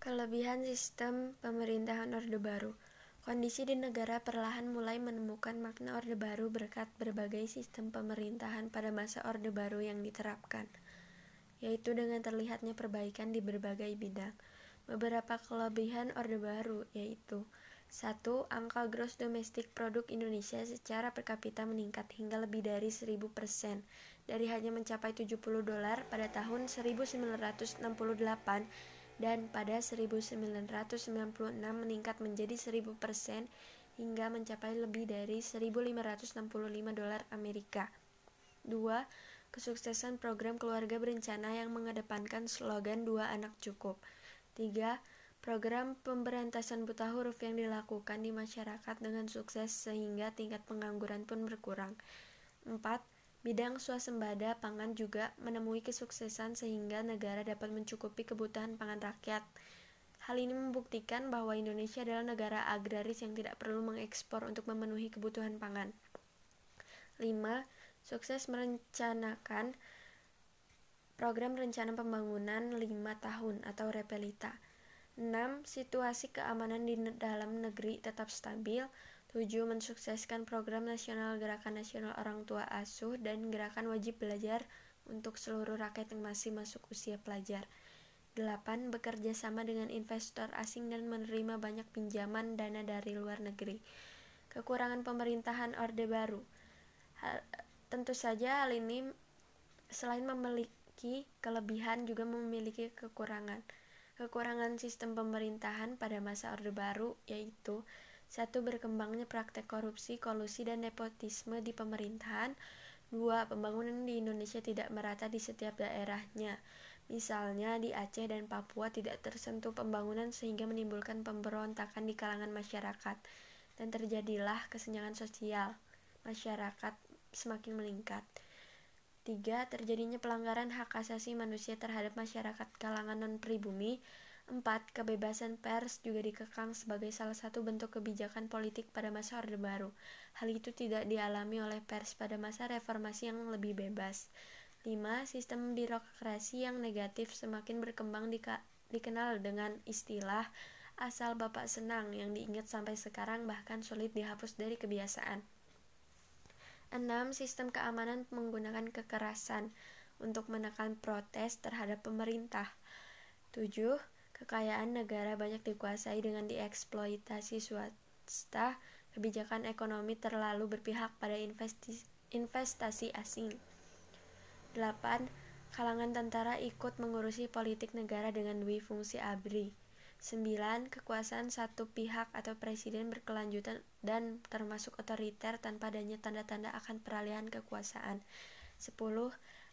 Kelebihan sistem pemerintahan Orde Baru Kondisi di negara perlahan mulai menemukan makna Orde Baru berkat berbagai sistem pemerintahan pada masa Orde Baru yang diterapkan, yaitu dengan terlihatnya perbaikan di berbagai bidang. Beberapa kelebihan Orde Baru yaitu satu, Angka gross domestic produk Indonesia secara per kapita meningkat hingga lebih dari 1000% dari hanya mencapai 70 dolar pada tahun 1968 dan pada 1996 meningkat menjadi 1000% hingga mencapai lebih dari 1565 dolar Amerika. 2. Kesuksesan program keluarga berencana yang mengedepankan slogan dua anak cukup. 3. Program pemberantasan buta huruf yang dilakukan di masyarakat dengan sukses sehingga tingkat pengangguran pun berkurang. 4 Bidang swasembada pangan juga menemui kesuksesan sehingga negara dapat mencukupi kebutuhan pangan rakyat. Hal ini membuktikan bahwa Indonesia adalah negara agraris yang tidak perlu mengekspor untuk memenuhi kebutuhan pangan. 5. Sukses merencanakan program rencana pembangunan 5 tahun atau Repelita. 6. Situasi keamanan di dalam negeri tetap stabil 7. Mensukseskan program nasional Gerakan Nasional Orang Tua Asuh dan Gerakan Wajib Belajar untuk seluruh rakyat yang masih masuk usia pelajar. 8. Bekerja sama dengan investor asing dan menerima banyak pinjaman dana dari luar negeri. Kekurangan pemerintahan Orde Baru. Hal, tentu saja hal ini selain memiliki kelebihan juga memiliki kekurangan. Kekurangan sistem pemerintahan pada masa Orde Baru yaitu satu, berkembangnya praktek korupsi, kolusi, dan nepotisme di pemerintahan. Dua, pembangunan di Indonesia tidak merata di setiap daerahnya. Misalnya di Aceh dan Papua tidak tersentuh pembangunan sehingga menimbulkan pemberontakan di kalangan masyarakat dan terjadilah kesenjangan sosial masyarakat semakin meningkat. Tiga, terjadinya pelanggaran hak asasi manusia terhadap masyarakat kalangan non-pribumi 4. Kebebasan pers juga dikekang sebagai salah satu bentuk kebijakan politik pada masa Orde Baru. Hal itu tidak dialami oleh pers pada masa reformasi yang lebih bebas. 5. Sistem birokrasi yang negatif semakin berkembang dikenal dengan istilah asal bapak senang yang diingat sampai sekarang bahkan sulit dihapus dari kebiasaan. 6. Sistem keamanan menggunakan kekerasan untuk menekan protes terhadap pemerintah. 7 Kekayaan negara banyak dikuasai dengan dieksploitasi swasta, kebijakan ekonomi terlalu berpihak pada investasi asing. 8. Kalangan tentara ikut mengurusi politik negara dengan dui fungsi ABRI. 9. Kekuasaan satu pihak atau presiden berkelanjutan dan termasuk otoriter tanpa adanya tanda-tanda akan peralihan kekuasaan. 10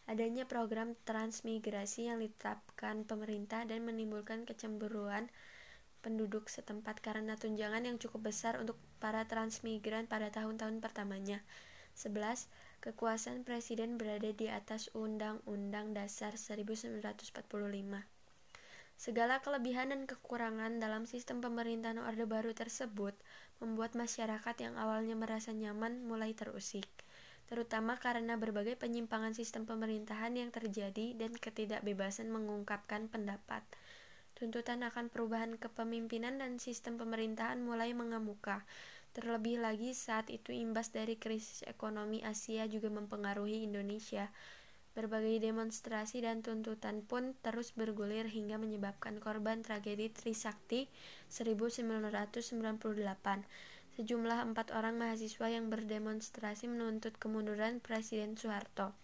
adanya program transmigrasi yang ditetapkan pemerintah dan menimbulkan kecemburuan penduduk setempat karena tunjangan yang cukup besar untuk para transmigran pada tahun-tahun pertamanya. 11. Kekuasaan presiden berada di atas Undang-Undang Dasar 1945. Segala kelebihan dan kekurangan dalam sistem pemerintahan Orde Baru tersebut membuat masyarakat yang awalnya merasa nyaman mulai terusik terutama karena berbagai penyimpangan sistem pemerintahan yang terjadi dan ketidakbebasan mengungkapkan pendapat. Tuntutan akan perubahan kepemimpinan dan sistem pemerintahan mulai mengemuka. Terlebih lagi saat itu imbas dari krisis ekonomi Asia juga mempengaruhi Indonesia. Berbagai demonstrasi dan tuntutan pun terus bergulir hingga menyebabkan korban tragedi Trisakti 1998 Sejumlah empat orang mahasiswa yang berdemonstrasi menuntut kemunduran Presiden Soeharto.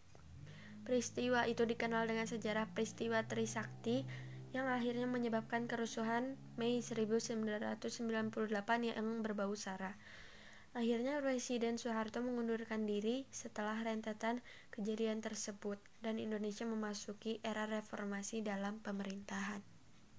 Peristiwa itu dikenal dengan sejarah peristiwa Trisakti yang akhirnya menyebabkan kerusuhan Mei 1998 yang berbau sara. Akhirnya Presiden Soeharto mengundurkan diri setelah rentetan kejadian tersebut dan Indonesia memasuki era reformasi dalam pemerintahan.